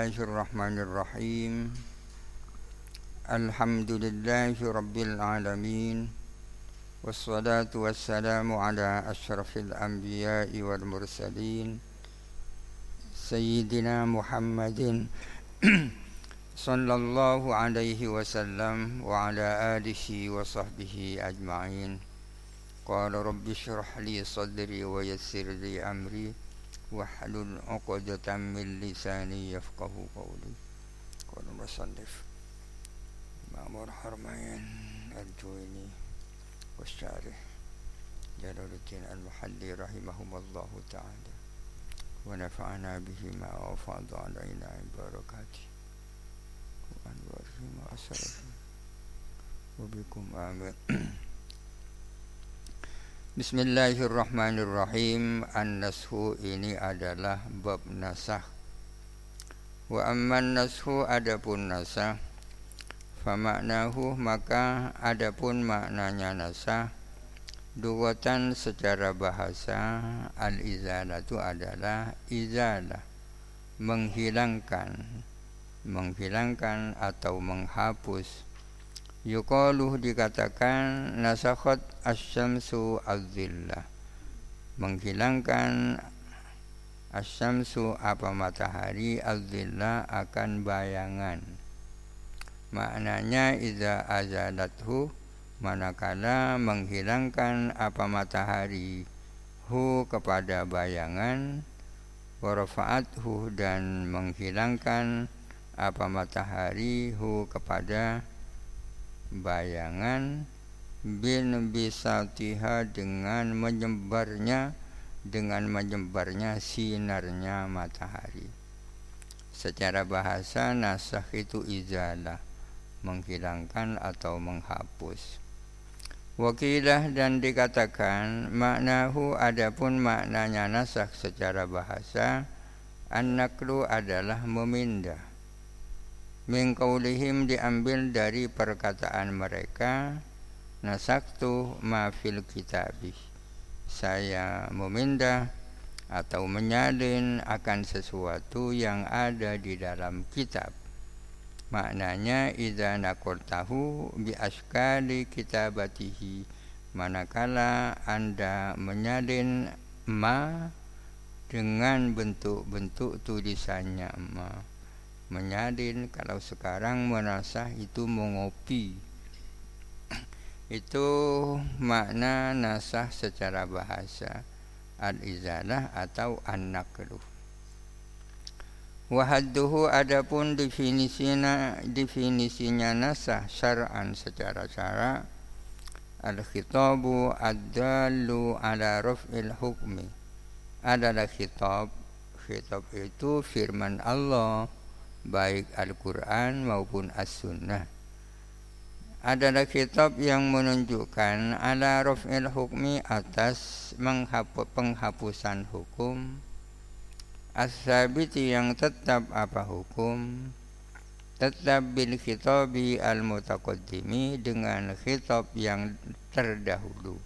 الله الرحمن الرحيم. الحمد لله رب العالمين والصلاة والسلام على أشرف الأنبياء والمرسلين. سيدنا محمد صلى الله عليه وسلم وعلى آله وصحبه أجمعين. قال رب اشرح لي صدري ويسر لي أمري. واحلل عقدة من لساني يفقه قولي. قال المصنف. مأمور حرمين الجويني والشارح جلال الدين المحلي رحمهما الله تعالى. ونفعنا بهما وفاض علينا من بركاته. وأنواره وأسره وبكم آمين. Bismillahirrahmanirrahim. An-nashu ini adalah bab nasah. Wa amman nashu adapun nasah. Famaknahu maka adapun maknanya nasah. Duwatan secara bahasa Al-izalah itu adalah izalah Menghilangkan. Menghilangkan atau menghapus Yuqaluh dikatakan nasakhat asyamsu az-zillah menghilangkan asyamsu apa matahari az-zillah akan bayangan. Maknanya iza azalathu manakala menghilangkan apa matahari hu kepada bayangan warafa'athu dan menghilangkan apa matahari hu kepada bayangan bin bisatiha dengan menyebarnya dengan menyebarnya sinarnya matahari. Secara bahasa nasah itu izalah menghilangkan atau menghapus. Wakilah dan dikatakan maknahu adapun maknanya nasah secara bahasa an-naklu adalah memindah min diambil dari perkataan mereka nasaktu ma fil kitabih saya memindah atau menyalin akan sesuatu yang ada di dalam kitab. Maknanya idza naqultahu bi askali kitabatihi. Manakala anda menyalin ma dengan bentuk-bentuk tulisannya ma menyadin kalau sekarang menasah itu mengopi itu makna nasah secara bahasa al-izalah atau an-naqlu wahadduhu adapun definisinya definisinya nasah syar'an secara syara al-khitabu ad-dallu ala raf'il hukmi. Adalah khitab khitab itu firman Allah baik Al-Quran maupun As-Sunnah. Adalah kitab yang menunjukkan ala raf'il hukmi atas penghapusan hukum. As-sabiti yang tetap apa hukum? Tetap bil khitabi al-mutaqaddimi dengan khitab yang terdahulu.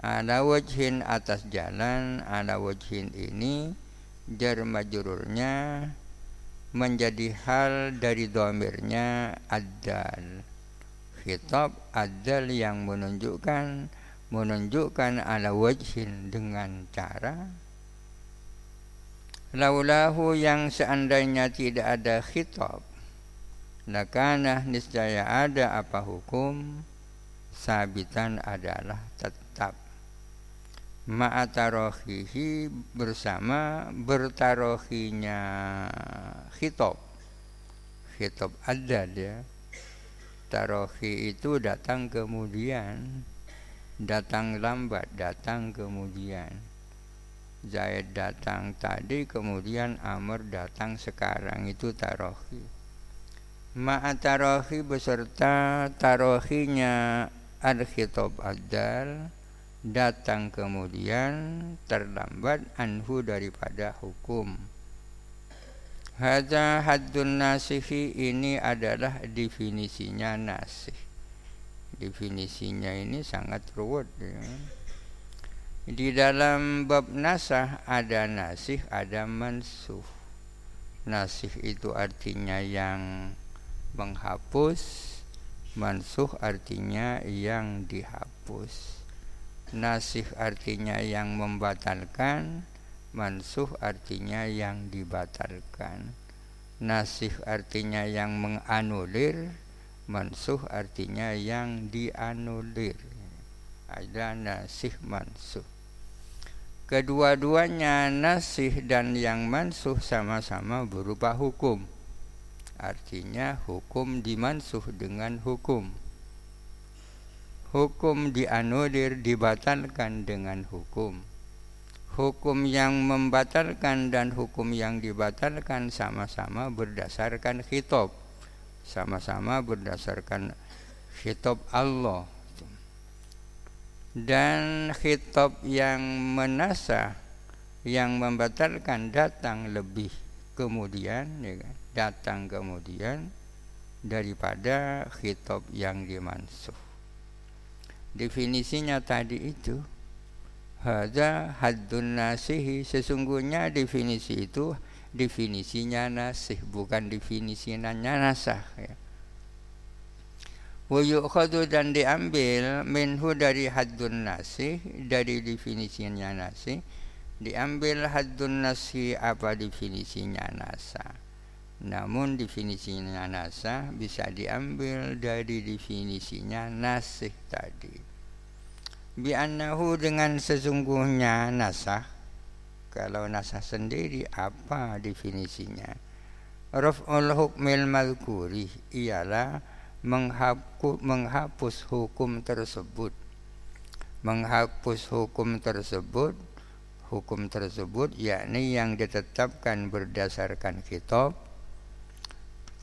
Ala wajhin atas jalan ala wajhin ini jar majrurnya menjadi hal dari domirnya adal khitab adal yang menunjukkan menunjukkan ala wajhin dengan cara laulahu yang seandainya tidak ada khitab lakana niscaya ada apa hukum sabitan adalah tetap ma'atarohihi bersama bertarohinya khitab khitab adad ya. Tarohi itu datang kemudian datang lambat datang kemudian. Zaid datang tadi kemudian Amr datang sekarang. Itu tarohi. Ma'atarohi beserta tarohinya al-khitab adal datang kemudian terlambat anhu daripada hukum. Hadza haddun nasihi ini adalah definisinya nasih. Definisinya ini sangat ruwet ya. Di dalam bab nasah ada nasih, ada mansuh. nasih itu artinya yang menghapus mansuh artinya yang dihapus nasih artinya yang membatalkan mansuh artinya yang dibatalkan nasih artinya yang menganulir mansuh artinya yang dianulir ada nasih mansuh Kedua-duanya nasih dan yang mansuh sama-sama berupa hukum. Artinya hukum dimansuh dengan hukum. Hukum dianulir dibatalkan dengan hukum. Hukum yang membatalkan dan hukum yang dibatalkan sama-sama berdasarkan khitab. Sama-sama berdasarkan khitab Allah dan khitab yang menasa yang membatalkan datang lebih kemudian ya kan? datang kemudian daripada khitab yang dimansuh definisinya tadi itu hada haddun nasihi. Sesungguhnya definisi itu definisinya nasih bukan definisinya nasah ya. Wa yu'khadhu dan diambil minhu dari haddun nasi dari definisinya nasi diambil haddun nasi apa definisinya nasa namun definisinya nasa bisa diambil dari definisinya nasih tadi bi'annahu dengan sesungguhnya nasah. Kalau nasah sendiri apa definisinya? Raf'ul hukmil malkuri ialah menghapus, menghapus hukum tersebut. Menghapus hukum tersebut hukum tersebut yakni yang ditetapkan berdasarkan kitab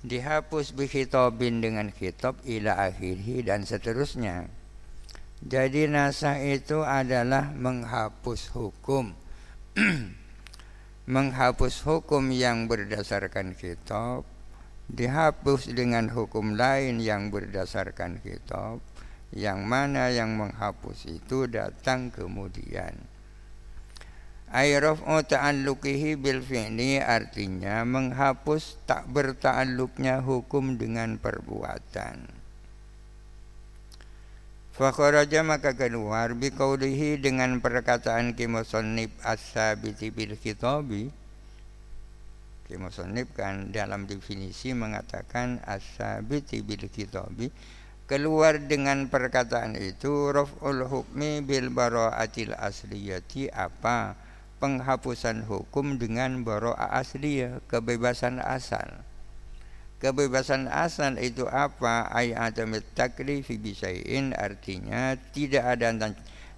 dihapus bikhitabin dengan kitab ila akhirhi dan seterusnya jadi nasah itu adalah menghapus hukum menghapus hukum yang berdasarkan kitab dihapus dengan hukum lain yang berdasarkan kitab yang mana yang menghapus itu datang kemudian Ayraf'u ta'alluqihi bil fi'li artinya menghapus tak berta'alluqnya hukum dengan perbuatan. Fakharaja maka keluar biqaulihi dengan perkataan kimusannib as-sabiti bil khitabi. Ki Musonib kan dalam definisi mengatakan asabiti bil kitabi keluar dengan perkataan itu raf'ul hukmi bil bara'atil asliyati apa? Penghapusan hukum dengan bara'ah asliyah kebebasan asal kebebasan asal itu apa ay adamit taklifi bisain artinya tidak ada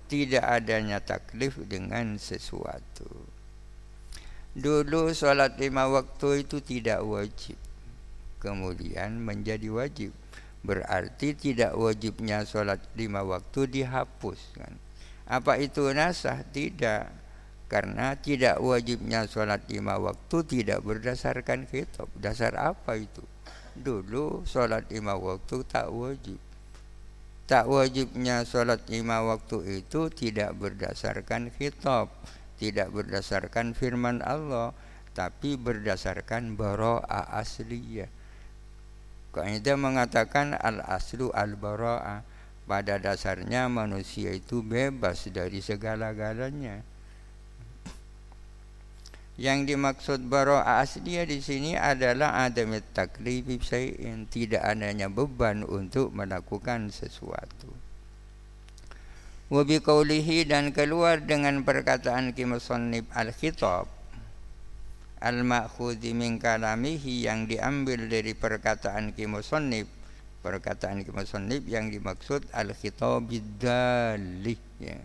tidak adanya taklif dengan sesuatu Dulu sholat lima waktu itu tidak wajib Kemudian menjadi wajib Berarti tidak wajibnya sholat lima waktu dihapus kan? Apa itu nasah? Tidak Karena tidak wajibnya sholat lima waktu tidak berdasarkan kitab Dasar apa itu? Dulu sholat lima waktu tak wajib. Tak wajibnya sholat lima waktu itu tidak berdasarkan kitab tidak berdasarkan firman Allah tapi berdasarkan baro'a asliyah. Kaidah mengatakan al aslu al baro'a pada dasarnya manusia itu bebas dari segala-galanya. Yang dimaksud baro'a asliyah di sini adalah adamit taklifi syai'in, tidak adanya beban untuk melakukan sesuatu. Wabi kaulihi dan keluar dengan perkataan kimusannib al-khitab al-ma'khudhi min kalamihi yang diambil dari perkataan kimusannib perkataan kimusannib yang dimaksud al-khitab bidalih ya.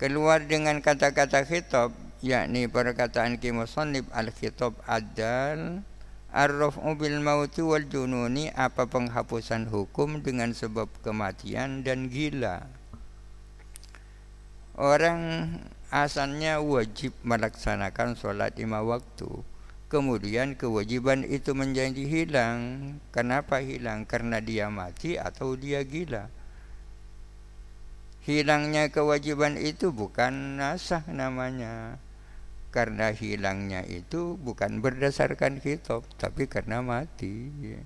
keluar dengan kata-kata khitab yakni perkataan kimusannib al-khitab adal Ar-raf'u bil mauti wal jununi apa penghapusan hukum dengan sebab kematian dan gila? Orang asalnya wajib melaksanakan sholat lima waktu. Kemudian kewajiban itu menjadi hilang. Kenapa hilang? Karena dia mati atau dia gila? Hilangnya kewajiban itu bukan nasah namanya karena hilangnya itu bukan berdasarkan kitab tapi karena mati. Ya.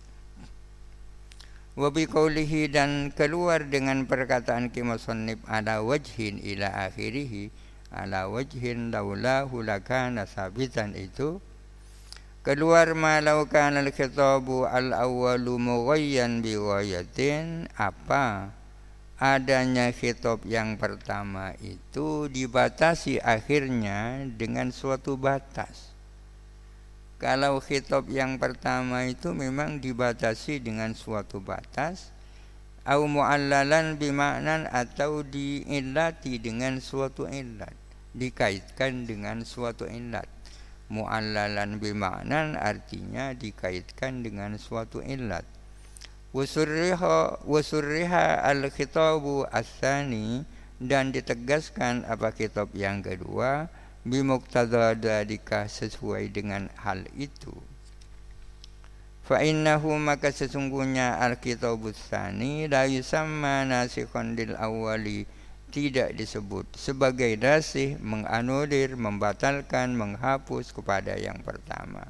Wabi kaulihi dan keluar dengan perkataan kimusannif ala wajhin ila akhirih ala wajhin laulahu lakana sabitan itu keluar malau kana al-khitabu al-awwalu mughayyan bi apa adanya khitab yang pertama itu dibatasi akhirnya dengan suatu batas. Kalau khitab yang pertama itu memang dibatasi dengan suatu batas, au mu'allalan bimaknan atau diillati dengan suatu illat, dikaitkan dengan suatu illat. Mu'allalan bimaknan artinya dikaitkan dengan suatu illat wasurriha wasurriha al-khitabu asani dan ditegaskan apa kitab yang kedua bimuqtada dalika sesuai dengan hal itu. Fa innahu maka sesungguhnya al-kitabus tsani la yusamma nasikhun lil awwali tidak disebut sebagai nasih menganulir membatalkan menghapus kepada yang pertama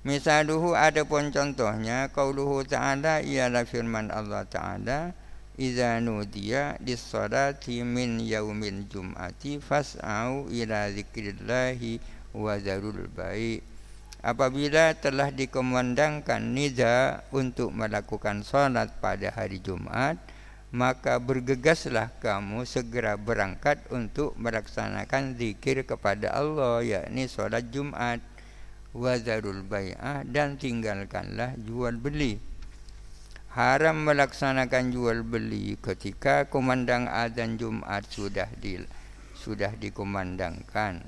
Misaluhu pun contohnya qauluhu ta'ala ialah firman Allah ta'ala Iza nudiya dissalati min yaumil jum'ati fas'au ila zikrillahi wa zarul baik Apabila telah dikumandangkan nida untuk melakukan salat pada hari Jumat Maka bergegaslah kamu segera berangkat untuk melaksanakan zikir kepada Allah yakni salat Jumat wazarul bai'ah dan tinggalkanlah jual beli. Haram melaksanakan jual beli ketika kumandang azan Jumat sudah di sudah dikumandangkan.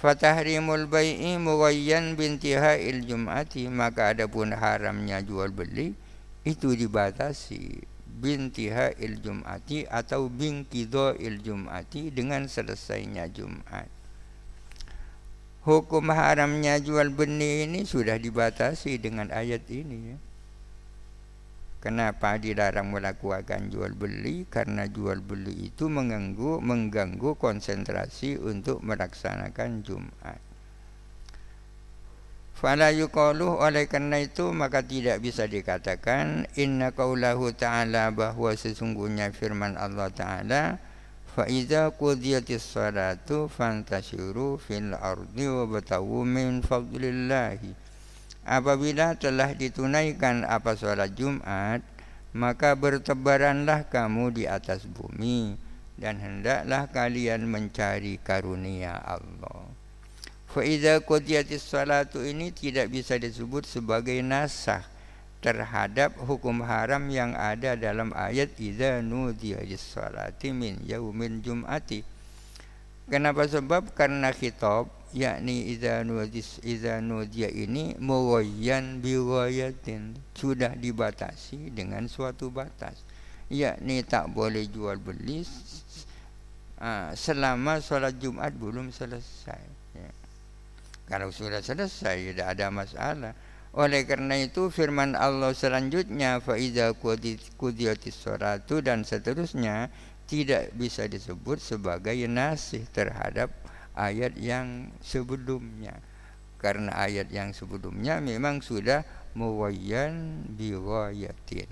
Fatahrimul bai'i mughayyan il jum'ati maka adapun haramnya jual beli itu dibatasi il jum'ati atau il jum'ati dengan selesainya Jumat hukum haramnya jual beli ini sudah dibatasi dengan ayat ini ya. Kenapa dilarang melakukan jual beli? Karena jual beli itu mengganggu mengganggu konsentrasi untuk melaksanakan Jumat. Fala yuqalu oleh karena itu maka tidak bisa dikatakan inna qaulahu ta'ala bahwa sesungguhnya firman Allah Ta'ala فإذا قضيت الصلاة فانتشروا في الأرض وابتغوا من فضل الله Apabila telah ditunaikan apa sholat Jumat Maka bertebaranlah kamu di atas bumi Dan hendaklah kalian mencari karunia Allah Fa'idha kudiyatis salatu ini tidak bisa disebut sebagai nasah terhadap hukum haram yang ada dalam ayat idza nudiya lis-salati min yaumin jum'ati. Kenapa sebab karena khitab yakni idza nudis idza nudiya ini muwayyan bi sudah dibatasi dengan suatu batas yakni tak boleh jual beli selama solat Jumat belum selesai ya. kalau sudah selesai tidak ada masalah oleh karena itu firman Allah selanjutnya faiza kudiyatis dan seterusnya tidak bisa disebut sebagai nasih terhadap ayat yang sebelumnya. Karena ayat yang sebelumnya memang sudah muwayyan biwayatin.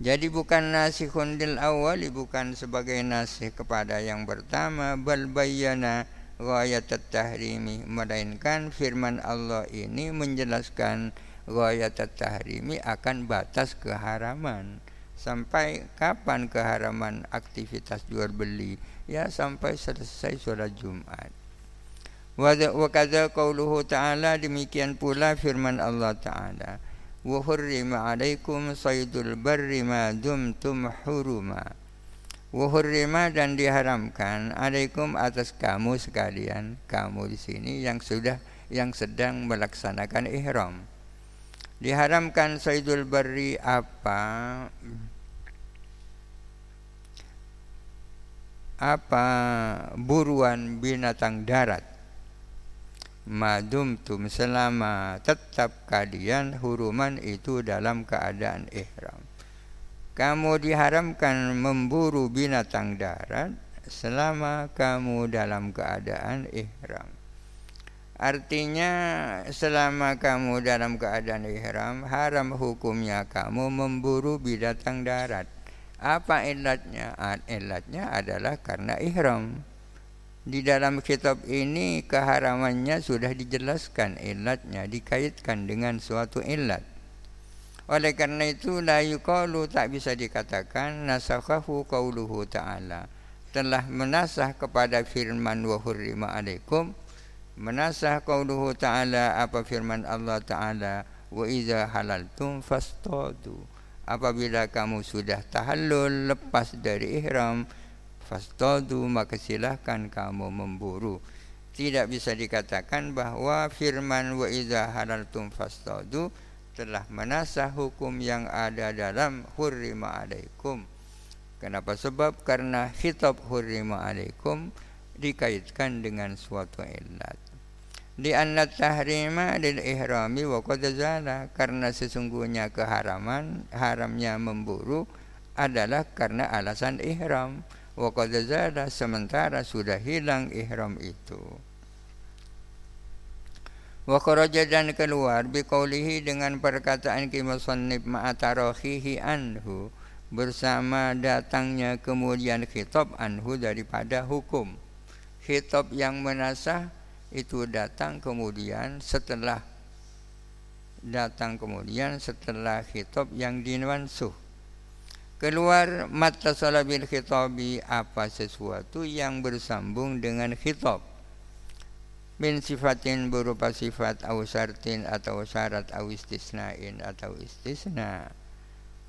Jadi bukan nasihun lil awal bukan sebagai nasih kepada yang pertama bal bayyana ghayat tahrimi. Melainkan firman Allah ini menjelaskan ghayat tahrimi akan batas keharaman. Sampai kapan keharaman aktivitas jual beli? Ya sampai selesai sholat Jumat. Wa kadza qauluhu ta'ala demikian pula firman Allah ta'ala. Wa hurrima alaikum saydul barri ma dumtum huruma Wuhurima dan diharamkan alaikum atas kamu sekalian kamu di sini yang sudah yang sedang melaksanakan ihram. Diharamkan saidul bari apa? Apa buruan binatang darat? Madum tum selama tetap kalian huruman itu dalam keadaan ihram kamu diharamkan memburu binatang darat selama kamu dalam keadaan ihram. Artinya selama kamu dalam keadaan ihram haram hukumnya kamu memburu binatang darat. Apa ilatnya? Ilatnya adalah karena ihram. Di dalam kitab ini keharamannya sudah dijelaskan ilatnya dikaitkan dengan suatu ilat. Oleh karena itu la yuqalu tak bisa dikatakan nasakhahu qauluhu ta'ala. Telah menasah kepada firman wa hurrima alaikum menasah qauluhu ta'ala apa firman Allah ta'ala wa idza halaltum fastadu. Apabila kamu sudah tahallul lepas dari ihram fastadu maka silahkan kamu memburu. Tidak bisa dikatakan bahwa firman wa idza halaltum fastadu telah menasah hukum yang ada dalam hurrima alaikum. Kenapa? Sebab karena khitab hurrima alaikum dikaitkan dengan suatu illat. Di anna tahrima lil ihrami wa qad karena sesungguhnya keharaman haramnya memburu adalah karena alasan ihram wa qad sementara sudah hilang ihram itu. Wa kharaja dan keluar biqaulihi dengan perkataan ki musannif ma'atarakhihi anhu bersama datangnya kemudian khitab anhu daripada hukum. Khitab yang menasah itu datang kemudian setelah datang kemudian setelah khitab yang dimansuh. Keluar mata salabil khitabi apa sesuatu yang bersambung dengan khitab min sifatin berupa sifat au syartin atau syarat au istisnain atau istisna.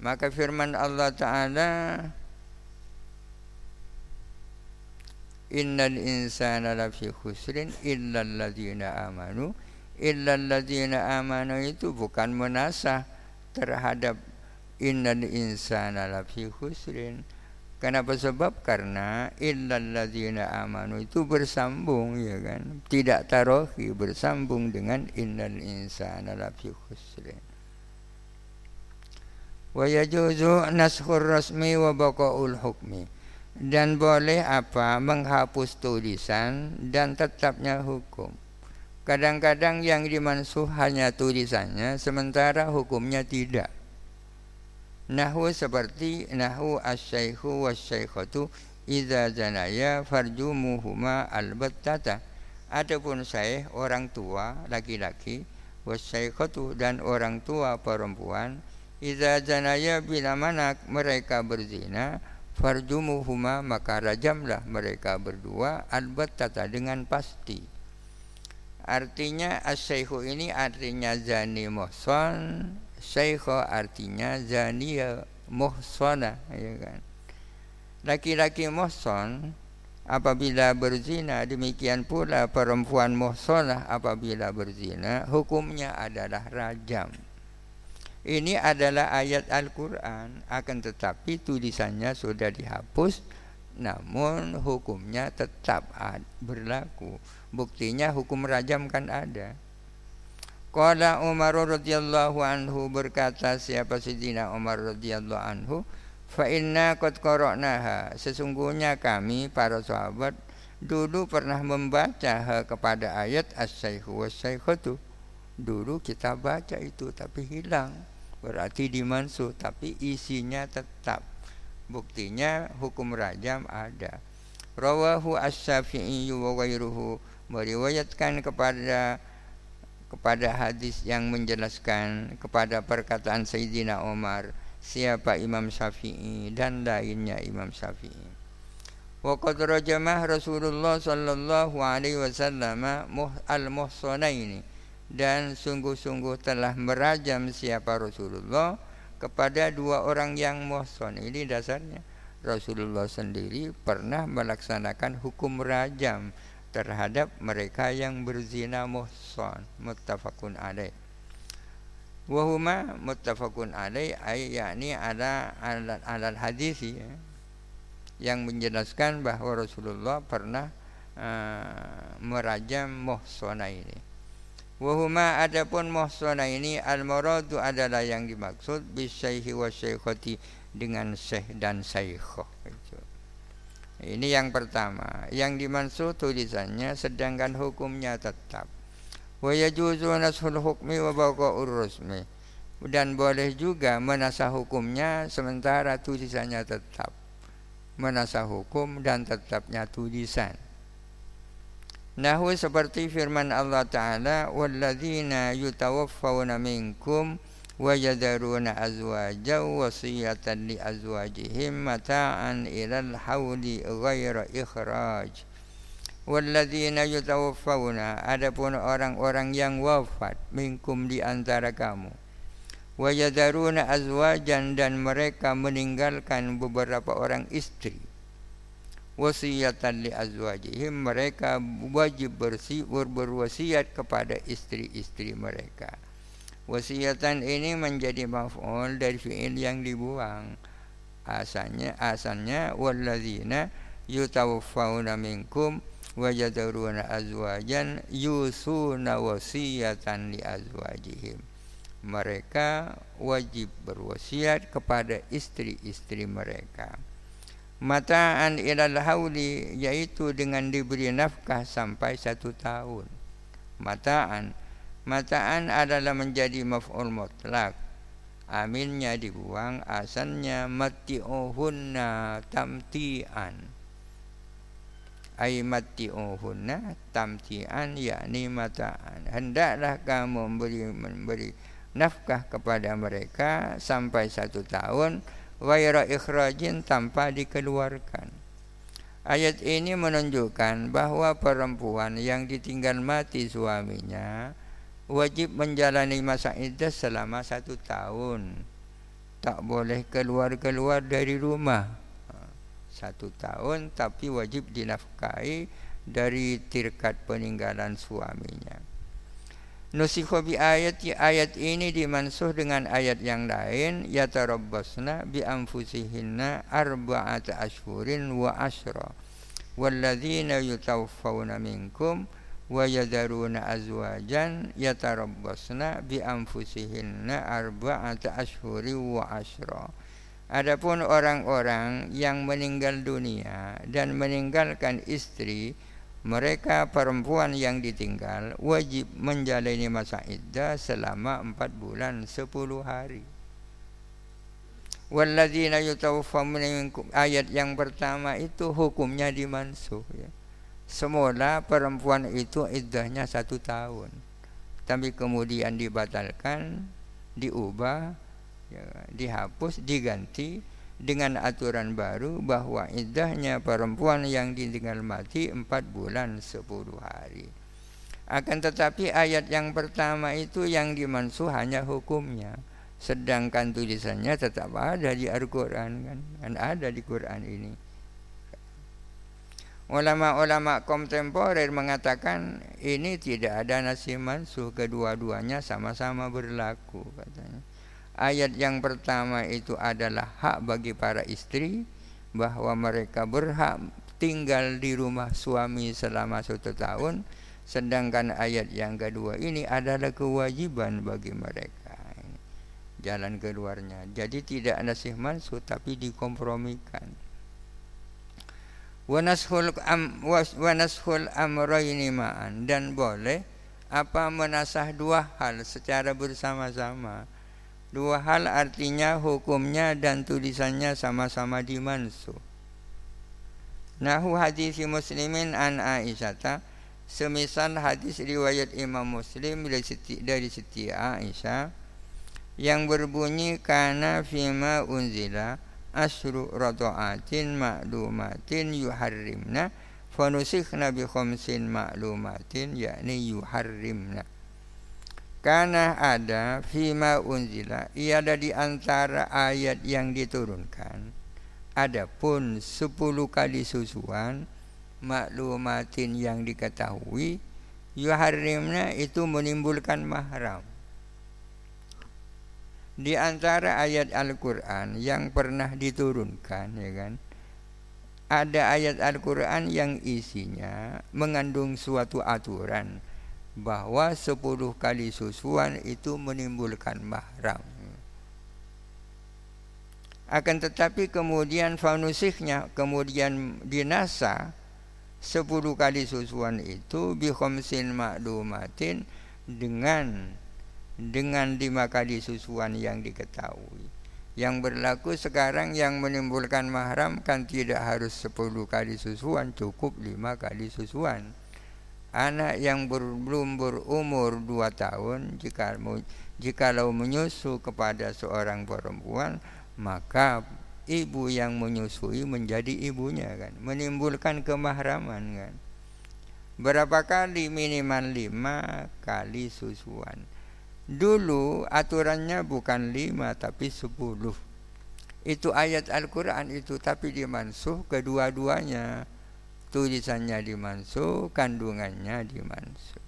Maka firman Allah taala innal insana lafi khusrin illa alladzina amanu. Illa alladzina amanu itu bukan menasah terhadap innal insana lafi khusrin Kenapa sebab karena illalladzina amanu itu bersambung ya kan. Tidak tarohi bersambung dengan innal insana lafi khusrin. Wa yajuzu naskhur rasmi wa baqaul hukmi. Dan boleh apa menghapus tulisan dan tetapnya hukum. Kadang-kadang yang dimansuh hanya tulisannya sementara hukumnya tidak. Nahu seperti nahu asyaikhu wasyaikhatu idza zanaya farjumuhuma albattata. Adapun saya orang tua laki-laki wasyaikhatu dan orang tua perempuan idza zanaya bila mana mereka berzina farjumuhuma maka rajamlah mereka berdua albattata dengan pasti. Artinya asyaikhu ini artinya zani muhsan Syaikha artinya zaniya muhsana ya kan. Laki-laki muhsan apabila berzina demikian pula perempuan muhsanah apabila berzina hukumnya adalah rajam. Ini adalah ayat Al-Qur'an akan tetapi tulisannya sudah dihapus namun hukumnya tetap berlaku. Buktinya hukum rajam kan ada. Qala Umar radhiyallahu anhu berkata siapa Sidina Umar radhiyallahu anhu? Fa inna qad qara'naha. Sesungguhnya kami para sahabat dulu pernah membaca kepada ayat as-saykhu was-saykhatu. Dulu kita baca itu tapi hilang. Berarti dimansuh tapi isinya tetap. Buktinya hukum rajam ada. Rawahu as-syafi'i wa ghairuhu meriwayatkan kepada kepada hadis yang menjelaskan kepada perkataan Sayyidina Umar siapa Imam Syafi'i dan lainnya Imam Syafi'i. Qad rajamah Rasulullah sallallahu alaihi wasallam al-muhsanaini dan sungguh-sungguh telah merajam siapa Rasulullah kepada dua orang yang muhsan. Ini dasarnya Rasulullah sendiri pernah melaksanakan hukum rajam terhadap mereka yang berzina muhsan muttafaqun alaih. Wa huma muttafaqun alaih ay yakni ada alal hadisi ya, yang menjelaskan bahwa Rasulullah pernah uh, merajam muhsana ini. Wa huma adapun muhsana ini al muradu adalah yang dimaksud bisyaihi wa dengan syekh dan syaikhah Ini yang pertama. Yang dimansuh tulisannya sedangkan hukumnya tetap. Wa yajuzu hukmi wa baqa'ur rusmi. Dan boleh juga menasah hukumnya sementara tulisannya tetap. Menasah hukum dan tetapnya tulisan. Nahu seperti firman Allah Ta'ala Walladzina yutawaffawna minkum ويذرون أزواجا وصية لأزواجهم متاعا إلى الحول غير إخراج والذين يتوفون adapun orang-orang yang wafat minkum di antara kamu wayadaruna azwajan dan mereka meninggalkan beberapa orang istri wasiatan li azwajihim mereka wajib bersih berwasiat kepada istri-istri mereka Wasiatan ini menjadi maf'ul dari fi'il yang dibuang. Asalnya asalnya walladzina yutawaffawna minkum wa yaduruna azwajan yusuna wasiyatan li azwajihim. Mereka wajib berwasiat kepada istri-istri mereka. Mataan ilal hauli yaitu dengan diberi nafkah sampai satu tahun. Mataan Mataan adalah menjadi maf'ul mutlak. Aminnya dibuang, asalnya mati'uhunna tamti'an. Ay mati'uhunna tamti'an yakni mataan. Hendaklah kamu memberi, memberi nafkah kepada mereka sampai satu tahun Waira ikhrajin tanpa dikeluarkan. Ayat ini menunjukkan bahwa perempuan yang ditinggal mati suaminya wajib menjalani masa iddah selama satu tahun. Tak boleh keluar-keluar dari rumah. Satu tahun tapi wajib dinafkahi dari tirkat peninggalan suaminya. Nusikho bi ayat ayat ini dimansuh dengan ayat yang lain yatarabbasna bi anfusihinna arba'ata ashhurin wa ashra walladzina yutawaffawna minkum wa yadaruna azwajan yatarabbasna bi anfusihinna arba'ata ashhuri wa ashra. Adapun orang-orang yang meninggal dunia dan meninggalkan istri, mereka perempuan yang ditinggal wajib menjalani masa iddah selama empat bulan sepuluh hari. Walladzina yutawaffawna minkum ayat yang pertama itu hukumnya dimansuh ya. Semula perempuan itu iddahnya satu tahun. Tapi kemudian dibatalkan Diubah ya, Dihapus, diganti Dengan aturan baru Bahwa iddahnya perempuan yang ditinggal mati Empat bulan sepuluh hari. Akan tetapi ayat yang pertama itu Yang dimansuh hanya hukumnya. Sedangkan tulisannya tetap ada di Al-Quran kan? kan ada di Quran ini Ulama-ulama kontemporer mengatakan ini tidak ada nasi mansuh kedua-duanya sama-sama berlaku katanya. Ayat yang pertama itu adalah hak bagi para istri bahwa mereka berhak tinggal di rumah suami selama satu tahun sedangkan ayat yang kedua ini adalah kewajiban bagi mereka. Jalan keluarnya. Jadi tidak nasih mansuh tapi dikompromikan wanashul am wanashul amrayni ma'an dan boleh apa menasah dua hal secara bersama-sama. Dua hal artinya hukumnya dan tulisannya sama-sama dimansuh. Nahu hadis muslimin an Aisyah Semisal hadis riwayat Imam Muslim dari Siti, dari Siti Aisyah yang berbunyi karena fima unzila asru radaatin ma'lumatin yuharrimna. Fanusikhna bi khamsin ma'lumatin yakni yuharrimna. Karena ada fima unzila ia ada di antara ayat yang diturunkan. Adapun sepuluh kali susuan maklumatin yang diketahui yuharrimna itu menimbulkan mahram di antara ayat Al-Quran yang pernah diturunkan ya kan ada ayat Al-Quran yang isinya mengandung suatu aturan bahwa sepuluh kali susuan itu menimbulkan mahram. Akan tetapi kemudian fanusihnya kemudian dinasa sepuluh kali susuan itu bihomsin maklumatin dengan dengan lima kali susuan yang diketahui. Yang berlaku sekarang yang menimbulkan mahram kan tidak harus sepuluh kali susuan, cukup lima kali susuan. Anak yang belum berumur dua tahun jika jikalau menyusu kepada seorang perempuan maka ibu yang menyusui menjadi ibunya kan menimbulkan kemahraman kan berapa kali minimal lima kali susuan dulu aturannya bukan lima tapi sepuluh. Itu ayat Al-Quran itu tapi dimansuh kedua-duanya. Tulisannya dimansuh kandungannya dimansuh.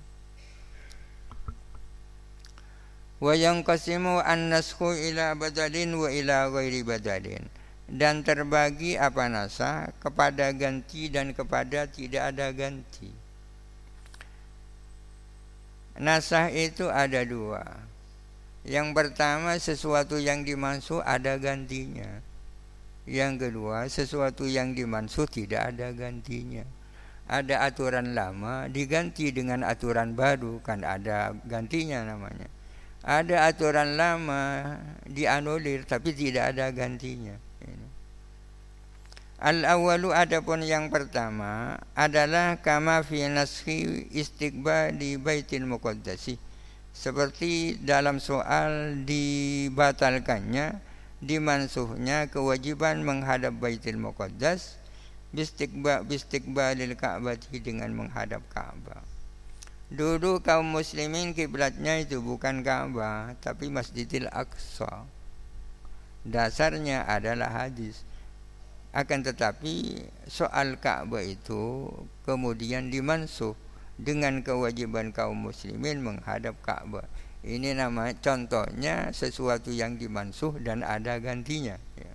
Wa yanqasimu an-nasxu ila badalin wa ila ghairi badalin. Dan terbagi apa nasa? Kepada ganti dan kepada tidak ada ganti. Nasah itu ada dua. Yang pertama sesuatu yang dimansuh ada gantinya. Yang kedua sesuatu yang dimansuh tidak ada gantinya. Ada aturan lama diganti dengan aturan baru kan ada gantinya namanya ada aturan lama dianulir tapi tidak ada gantinya. Al awalu adapun yang pertama adalah kama fi naskhi istiqbali baitil muqaddasi seperti dalam soal dibatalkannya dimansuhnya kewajiban menghadap baitil muqaddas bistiqba bistiqbalil ka'bah dengan menghadap Ka'bah. Dulu kaum muslimin kiblatnya itu bukan Ka'bah tapi Masjidil Aqsa. Dasarnya adalah hadis. Akan tetapi soal Ka'bah itu kemudian dimansuh dengan kewajiban kaum muslimin menghadap Ka'bah. Ini nama contohnya sesuatu yang dimansuh dan ada gantinya. Ya.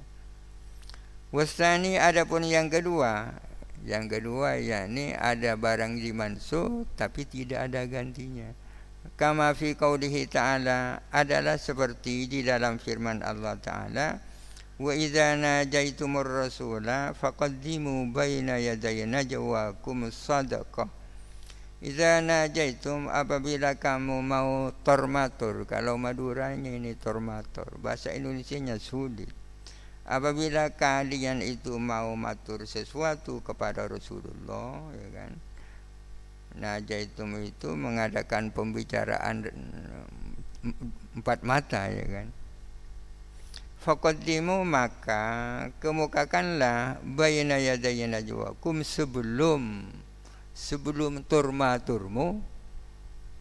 Wasani adapun yang kedua yang kedua yakni ada barang dimansuh tapi tidak ada gantinya. Kama fi qaulihi ta'ala adalah seperti di dalam firman Allah Ta'ala wa idza najaitumur rasula faqaddimu baina yaday najwakum sadaqah Idza najaitum apabila kamu mau tormatur kalau Maduranya ini tormatur bahasa Indonesianya sulit apabila kalian itu mau matur sesuatu kepada Rasulullah ya kan? Najaitum itu mengadakan pembicaraan empat mata ya kan Fakodimu maka kemukakanlah bayna yadayna najwakum sebelum sebelum turmaturmu.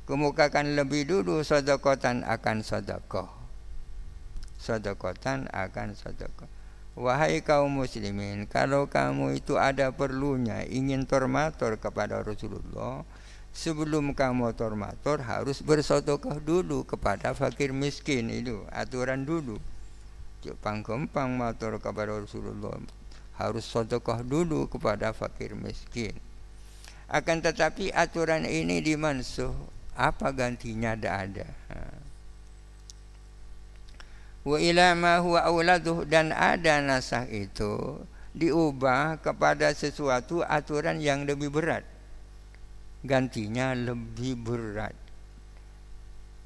Kemukakan lebih dulu sodakotan akan sodakoh sodakotan akan sodakoh Wahai kaum muslimin, kalau kamu itu ada perlunya ingin tormator kepada Rasulullah, sebelum kamu tormator harus bersodokah dulu kepada fakir miskin itu aturan dulu. Jepang kempang mator kepada Rasulullah. Harus sodokah dulu kepada fakir miskin. Akan tetapi aturan ini dimansuh, apa gantinya? Tidak ada. Wa ila ma huwa auladuh dan ada nasah itu diubah kepada sesuatu aturan yang lebih berat. Gantinya lebih berat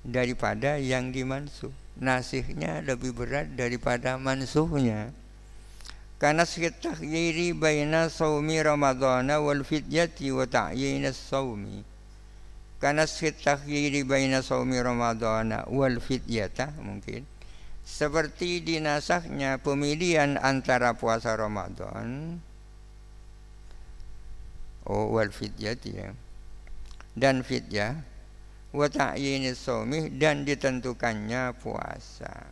daripada yang dimansuh nasihnya lebih berat daripada mansuhnya. Karena takhyiri baina saumi ramadhana wal fidyati wa ta'yin as-saumi karena takhyiri baina saumi ramadhana wal fidyata mungkin seperti dinasahnya pemilihan antara puasa Ramadan oh wal fidyah ya dan fidyah wa shaumi dan ditentukannya puasa.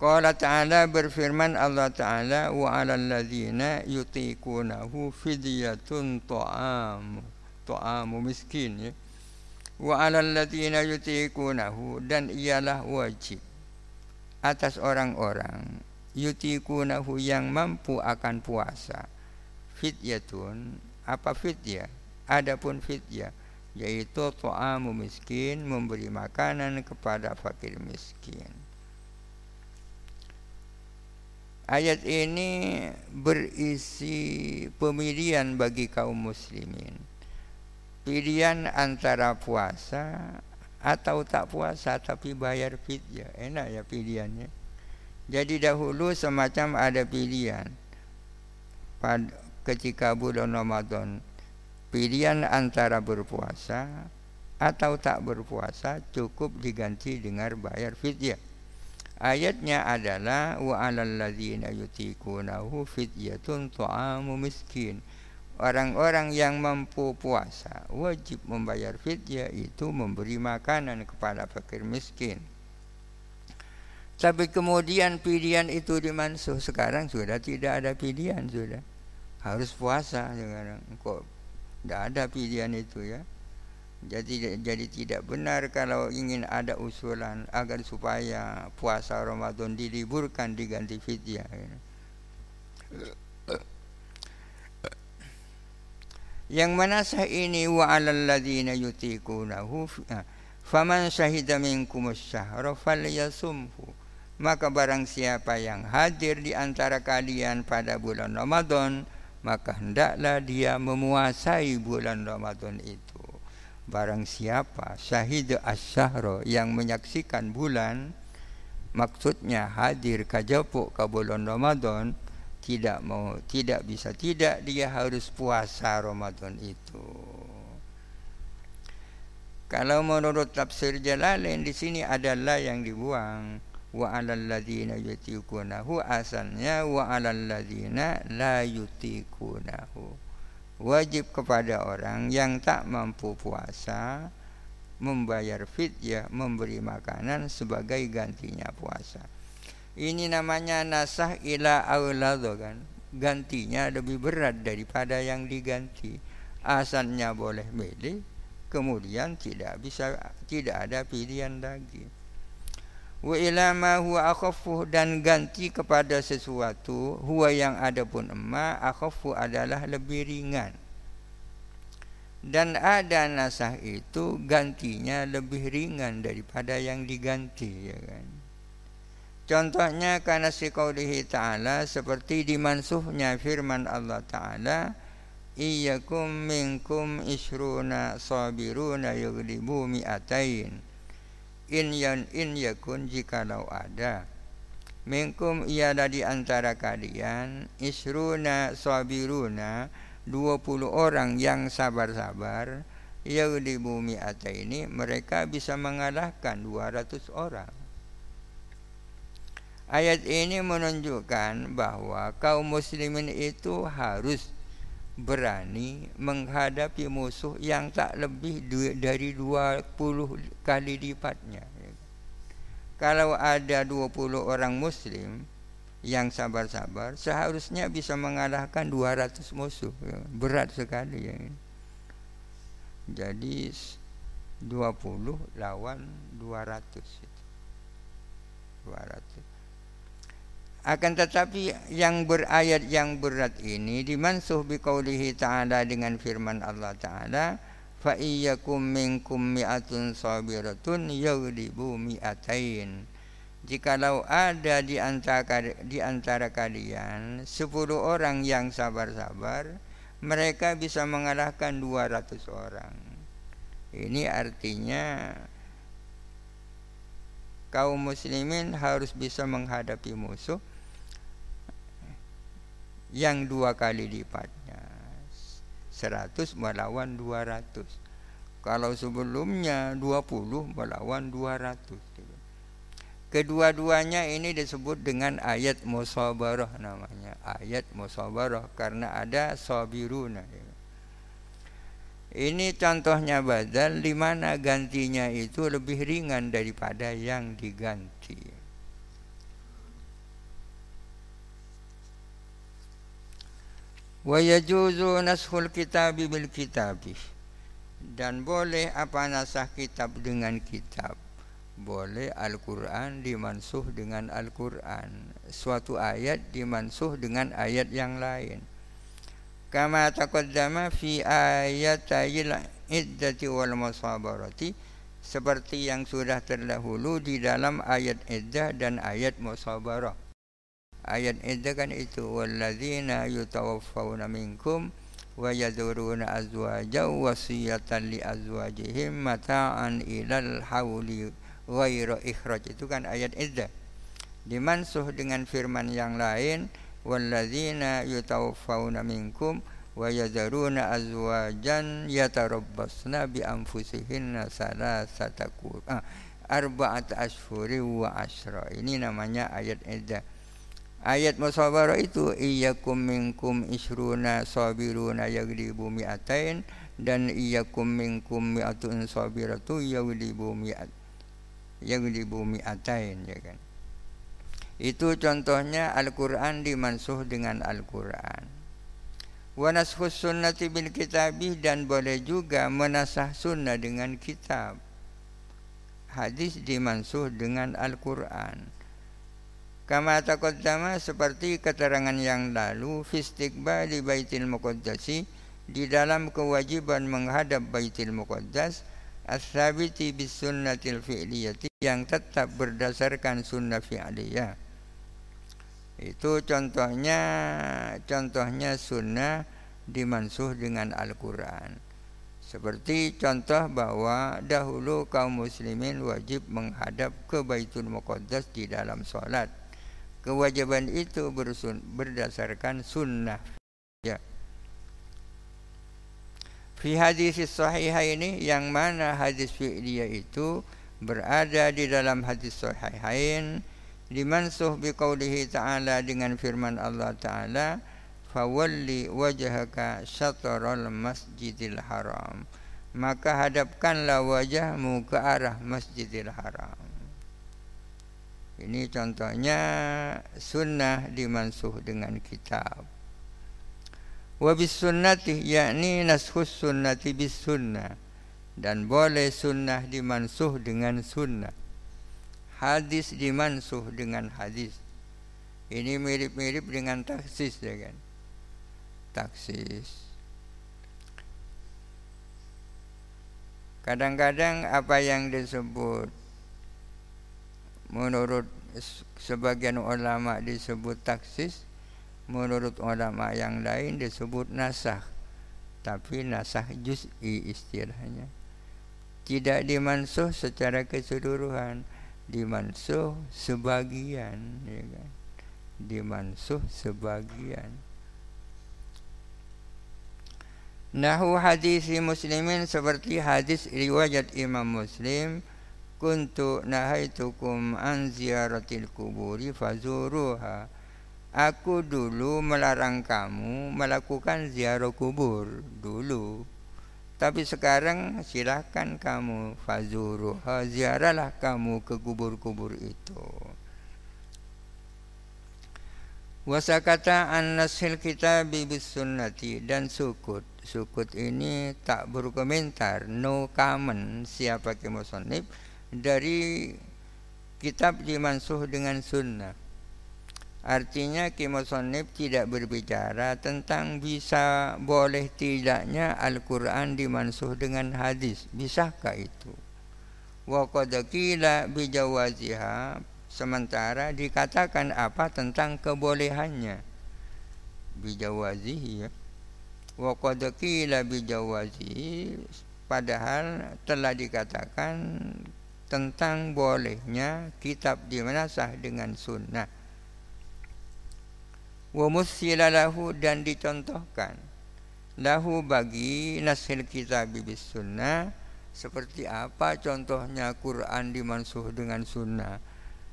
Qala ta'ala berfirman Allah ta'ala wa 'alal ladzina yutiqunahu fidyatun ta'am ta'amu miskin ya. Wa 'alal ladzina yutiqunahu dan ialah wajib atas orang-orang yutikunahu yang mampu akan puasa. Fidyatun apa fidyah? Adapun fidyah yaitu ta'amu miskin memberi makanan kepada fakir miskin Ayat ini berisi pemilihan bagi kaum muslimin. Pilihan antara puasa atau tak puasa tapi bayar fidyah. Enak ya pilihannya. Jadi dahulu semacam ada pilihan pada ketika bulan Ramadan pilihan antara berpuasa atau tak berpuasa cukup diganti dengan bayar fidyah. Ayatnya adalah wa 'alal yutikunahu fidyatun tu'amu miskin. Orang-orang yang mampu puasa wajib membayar fidyah itu memberi makanan kepada fakir miskin. Tapi kemudian pilihan itu dimansuh sekarang sudah tidak ada pilihan sudah harus puasa sekarang kok tidak ada pilihan itu ya. Jadi jadi tidak benar kalau ingin ada usulan agar supaya puasa Ramadan diliburkan diganti fidyah. Yang mana sah ini wa 'alal ladzina yutiqunahu faman syahida minkum asy-syahra falyasumhu. Maka barang siapa yang hadir di antara kalian pada bulan Ramadan, maka hendaklah dia memuasai bulan Ramadan itu. Barang siapa syahid asyahro yang menyaksikan bulan Maksudnya hadir kajapuk ke bulan Ramadan Tidak mau, tidak bisa Tidak dia harus puasa Ramadan itu Kalau menurut tafsir Jalalain di sini adalah yang dibuang wa alal ladzina yutikunahu asalnya wa alal ladzina la yutikunahu wajib kepada orang yang tak mampu puasa membayar fidyah memberi makanan sebagai gantinya puasa. Ini namanya nasah ila aulado kan? Gantinya lebih berat daripada yang diganti. Asalnya boleh milih kemudian tidak bisa tidak ada pilihan lagi wa ila ma huwa akhaffu dan ganti kepada sesuatu huwa yang ada pun emma akhaffu adalah lebih ringan. Dan ada nasah itu gantinya lebih ringan daripada yang diganti ya kan? Contohnya karena si qaulihi ta'ala seperti dimansuhnya firman Allah ta'ala iyyakum minkum isruna sabiruna yughlibu mi'atain in yan in yakun jikalau ada. Minkum ialah di antara kalian isruna sabiruna 20 orang yang sabar-sabar yang di bumi atas ini mereka bisa mengalahkan 200 orang. Ayat ini menunjukkan bahwa kaum muslimin itu harus berani menghadapi musuh yang tak lebih dari 20 kali lipatnya. Kalau ada 20 orang muslim yang sabar-sabar seharusnya bisa mengalahkan 200 musuh. Berat sekali ya. Jadi 20 lawan 200 200 akan tetapi yang berayat yang berat ini dimansuh biqaulihi ta'ala dengan firman Allah ta'ala fa iyyakum minkum mi'atun sabiratun yaghlibu mi'atain. Jikalau ada di antara di antara kalian 10 orang yang sabar-sabar mereka bisa mengalahkan 200 orang. Ini artinya kaum muslimin harus bisa menghadapi musuh yang dua kali lipatnya 100 melawan 200 kalau sebelumnya 20 melawan 200 kedua-duanya ini disebut dengan ayat musabarah namanya ayat musabarah karena ada sabiruna ini contohnya badal di mana gantinya itu lebih ringan daripada yang diganti wa yajuzu nashul kitabi bil kitabi. Dan boleh apa nasah kitab dengan kitab? Boleh Al-Quran dimansuh dengan Al-Quran. Suatu ayat dimansuh dengan ayat yang lain. Kama taqaddama fi ayatayil iddati wal musabarati. Seperti yang sudah terdahulu di dalam ayat iddah dan ayat musabarah ayat itu kan itu walladzina yutawaffawna minkum wa yaduruna azwaja wasiyatan li azwajihim mata'an ilal hauli ghairu ikhraj. Itu kan ayat iddah dimansuh dengan firman yang lain walladzina yutawaffawna minkum wa yadharuna azwajan yatarabbasna bi anfusihinna salasata ah, arba'at ashhuri wa asra ini namanya ayat iddah Ayat musawarah itu iyyakum minkum isruna sabiruna yaglibu mi'atain dan iyyakum minkum mi'atun sabiratu yaglibu mi'at yaglibu mi'atain ya kan. Itu contohnya Al-Qur'an dimansuh dengan Al-Qur'an. Wa nashus sunnati bil kitabih dan boleh juga menasah sunnah dengan kitab. Hadis dimansuh dengan Al-Qur'an. Kama taqaddama seperti keterangan yang lalu di baitil muqaddasi di dalam kewajiban menghadap baitil muqaddas as-sabiti bis sunnatil fi'liyati yang tetap berdasarkan sunnah fi'liyah. Itu contohnya contohnya sunnah dimansuh dengan Al-Qur'an. Seperti contoh bahwa dahulu kaum muslimin wajib menghadap ke Baitul Muqaddas di dalam solat kewajiban itu bersun, berdasarkan sunnah. Ya. Fi hadis sahihaini yang mana hadis fi'liyah itu berada di dalam hadis sahihain dimansuh biqaulihi ta'ala dengan firman Allah ta'ala fawalli wajhaka syatral masjidil haram. Maka hadapkanlah wajahmu ke arah masjidil haram ini contohnya sunnah dimansuh dengan kitab. Wabis sunnati yakni nashus sunnati bis sunnah dan boleh sunnah dimansuh dengan sunnah. Hadis dimansuh dengan hadis. Ini mirip-mirip dengan taksis ya kan. Taksis. Kadang-kadang apa yang disebut menurut sebagian ulama disebut taksis menurut ulama yang lain disebut nasah tapi nasah juz'i istilahnya. Tidak dimansuh secara keseluruhan dimansuh sebagian ya kan? Dimansuh sebagian. Nahu hadis muslimin seperti hadis riwayat Imam Muslim kuntu nahaitukum an ziyaratil kuburi fazuruha Aku dulu melarang kamu melakukan ziarah kubur dulu. Tapi sekarang silahkan kamu fazuruha ziarahlah kamu ke kubur-kubur itu. Wasakata an nasil kita bibis sunnati dan sukut. Sukut ini tak berkomentar, no comment siapa kemusonib dari kitab dimansuh dengan sunnah. Artinya Kimusonib tidak berbicara tentang bisa boleh tidaknya Al-Quran dimansuh dengan hadis. Bisakah itu? Wa qadakila bijawaziha sementara dikatakan apa tentang kebolehannya. Bijawazihi ya. Wa qadakila bijawazihi padahal telah dikatakan tentang bolehnya kitab dimenasah dengan sunnah. Wa lahu dan dicontohkan lahu bagi nasil kitab bis sunnah seperti apa contohnya Quran dimansuh dengan sunnah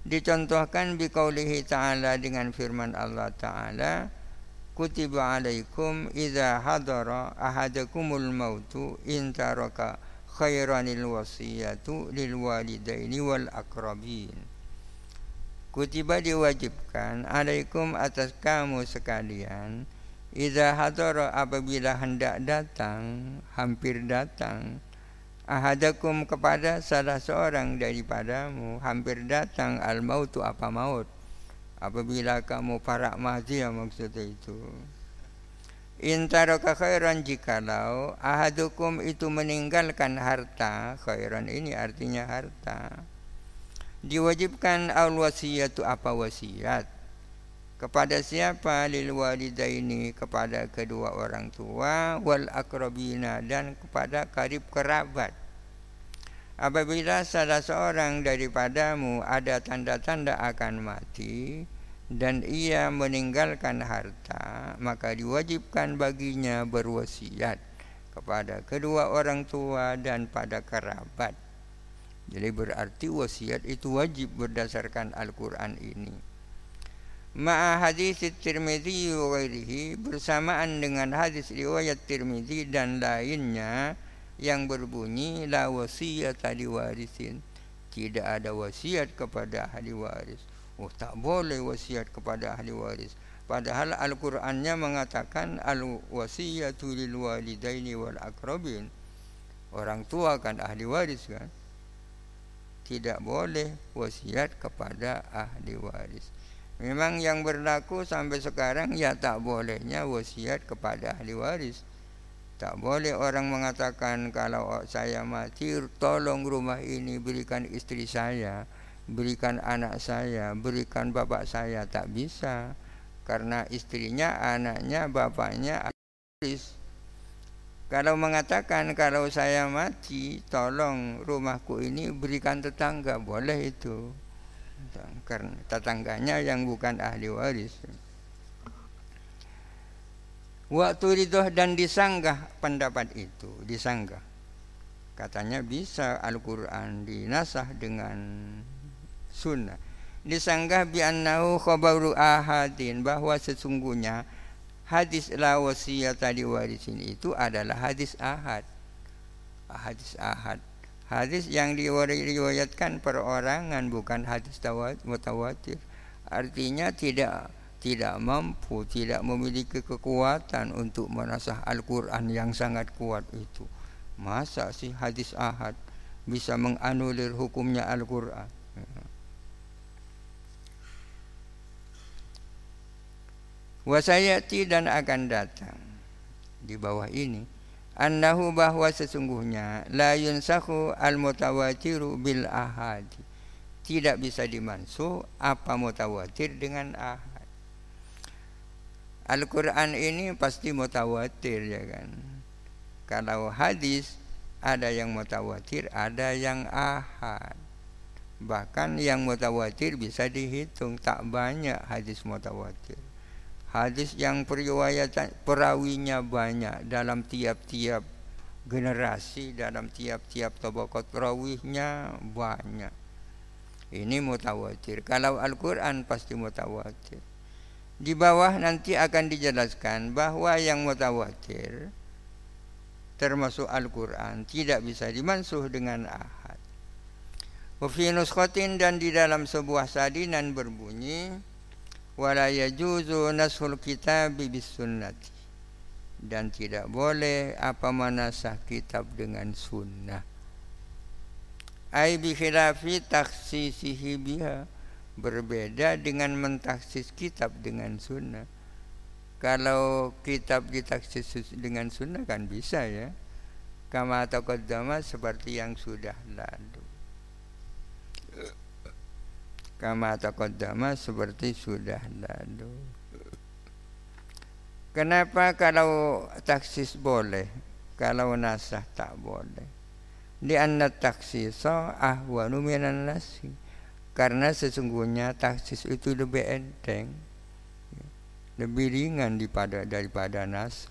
dicontohkan biqaulihi ta'ala dengan firman Allah ta'ala kutiba alaikum idza hadara ahadakumul mautu in taraka khairanil wasiyatu lil walidaini wal akrabin. Kutiba diwajibkan alaikum atas kamu sekalian Iza hadara apabila hendak datang Hampir datang Ahadakum kepada salah seorang daripadamu Hampir datang al-mautu apa maut? Apabila kamu ya maksudnya itu Intaraka khairan jikalau ahadukum itu meninggalkan harta khairan ini artinya harta diwajibkan al wasiyatu apa wasiat? Kepada siapa? Lil walidaini kepada kedua orang tua wal akrabina dan kepada karib kerabat. Apabila salah seorang daripadamu ada tanda-tanda akan mati dan ia meninggalkan harta maka diwajibkan baginya berwasiat kepada kedua orang tua dan pada kerabat. Jadi berarti wasiat itu wajib berdasarkan Al-Quran ini. Ma'a hadis Tirmidzi ghairihi bersamaan dengan hadis riwayat Tirmidzi dan lainnya yang berbunyi la wasiyat ahli warisin tidak ada wasiat kepada ahli waris oh tak boleh wasiat kepada ahli waris. Padahal Al-Qur'annya mengatakan al wasiyatu lil walidaini wal akrabin orang tua kan ahli waris kan? Tidak boleh wasiat kepada ahli waris. Memang yang berlaku sampai sekarang ya tak bolehnya wasiat kepada ahli waris. Tak boleh orang mengatakan kalau saya mati tolong rumah ini berikan istri saya, berikan anak saya, berikan bapak saya tak bisa karena istrinya, anaknya, bapaknya waris. Kalau mengatakan kalau saya mati tolong rumahku ini berikan tetangga boleh itu karena tetangganya yang bukan ahli waris. Waktu ridoh dan disanggah pendapat itu, disanggah. Katanya bisa Al-Quran dinasah dengan sunnah. Disanggah bi'annahu khabaru ahadin bahwa sesungguhnya hadis la wasiyat tadi itu adalah hadis ahad. Hadis ahad hadis yang diriwayatkan perorangan bukan hadis mutawatir artinya tidak tidak mampu tidak memiliki kekuatan untuk menasah Al-Quran yang sangat kuat itu masa sih hadis ahad bisa menganulir hukumnya Al-Quran wasayati dan akan datang. Di bawah ini annahu bahwa sesungguhnya la yunsahu al mutawatiru bil ahad. Tidak bisa dimansuh apa mutawatir dengan ahad. Al-Quran ini pasti mutawatir ya kan? Kalau hadis ada yang mutawatir ada yang ahad. Bahkan yang mutawatir bisa dihitung tak banyak hadis mutawatir hadis yang periwayatan perawinya banyak dalam tiap-tiap generasi dalam tiap-tiap tabaqat rawihnya banyak. Ini mutawatir. Kalau Al-Quran pasti mutawatir. Di bawah nanti akan dijelaskan bahwa yang mutawatir termasuk Al-Quran tidak bisa dimansuh dengan ahad. Wafi dan di dalam sebuah sadinan berbunyi wala yajuzu nasul kitab bis sunnati. Dan tidak boleh apa manasah kitab dengan sunnah. Ai bi khilafi taksisihi biha. Berbeda dengan mentaksis kitab dengan sunnah. Kalau kitab ditaksis dengan sunnah kan bisa ya. Kama taqaddama seperti yang sudah lalu kama taqaddama seperti sudah lalu. Kenapa kalau taksis boleh, kalau nasah tak boleh? Di anna taksisa ahwanu minan nasi. Karena sesungguhnya taksis itu lebih enteng, lebih ringan daripada daripada nas.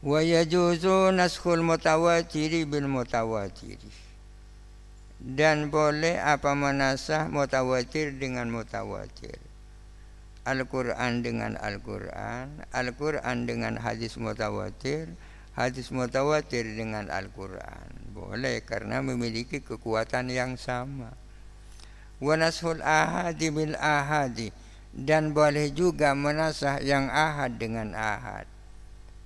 Wa yajuzu naskhul mutawatiri bil mutawatiri dan boleh apa menasah mutawatir dengan mutawatir. Al-Quran dengan Al-Quran, Al-Quran dengan hadis mutawatir, hadis mutawatir dengan Al-Quran. Boleh karena memiliki kekuatan yang sama. Wanashul ahadi bil ahadi dan boleh juga menasah yang ahad dengan ahad.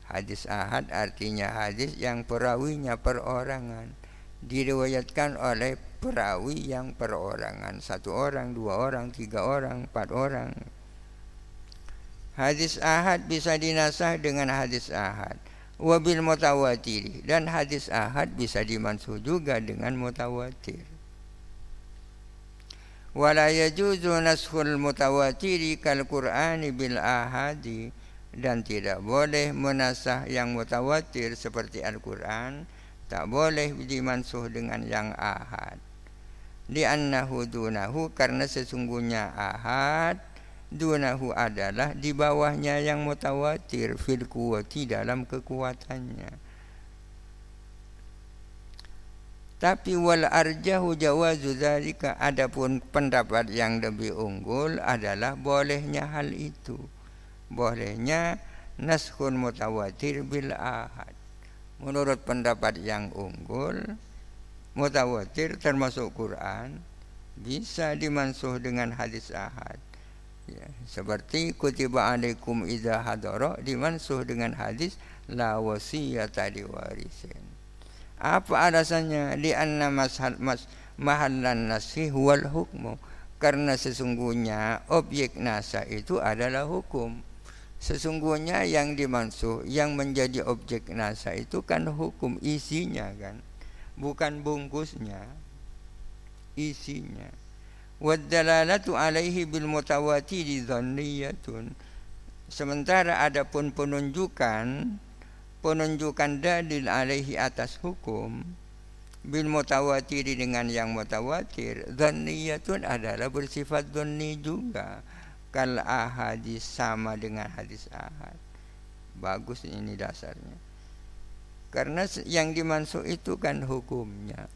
Hadis ahad artinya hadis yang perawinya perorangan diriwayatkan oleh perawi yang perorangan satu orang, dua orang, tiga orang, empat orang. Hadis ahad bisa dinasah dengan hadis ahad. Wabil mutawatir dan hadis ahad bisa dimansuh juga dengan mutawatir. wala yajuzu naskhul mutawatiri kal qur'ani bil ahadi dan tidak boleh menasah yang mutawatir seperti Al-Quran tak boleh dimansuh dengan yang ahad. Di annahu dunahu karena sesungguhnya ahad dunahu adalah di bawahnya yang mutawatir fil kuwati dalam kekuatannya. Tapi wal arjahu jawazu dzalika adapun pendapat yang lebih unggul adalah bolehnya hal itu. Bolehnya naskhun mutawatir bil ahad menurut pendapat yang unggul mutawatir termasuk Quran bisa dimansuh dengan hadis ahad. Ya, seperti kutiba alaikum idza hadara dimansuh dengan hadis la wasiyata diwarisin. Apa alasannya? Di anna mashal mas mahallan nasi wal hukmu. Karena sesungguhnya objek nasa itu adalah hukum. Sesungguhnya yang dimansuh, yang menjadi objek nasa itu kan hukum isinya kan bukan bungkusnya. Isinya. Wadalalatu alaihi bil mutawatiri dhanniyatun. Sementara adapun penunjukan penunjukan dalil alaihi atas hukum bil mutawatiri dengan yang mutawatir dhanniyatun adalah bersifat dhanni juga kal ahadis sama dengan hadis ahad bagus ini dasarnya karena yang dimaksud itu kan hukumnya.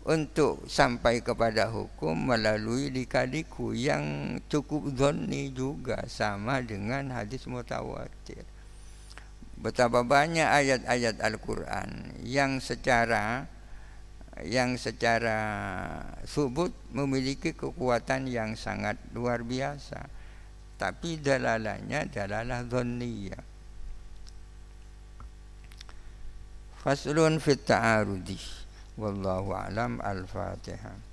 Untuk sampai kepada hukum melalui likaliku yang cukup zonni juga sama dengan hadis mutawatir. Betapa banyak ayat-ayat Al-Quran yang secara yang secara subut memiliki kekuatan yang sangat luar biasa. Tapi dalalanya dalalah dhonniyah. faslun fit ta'arudi wallahu alam al-fatihah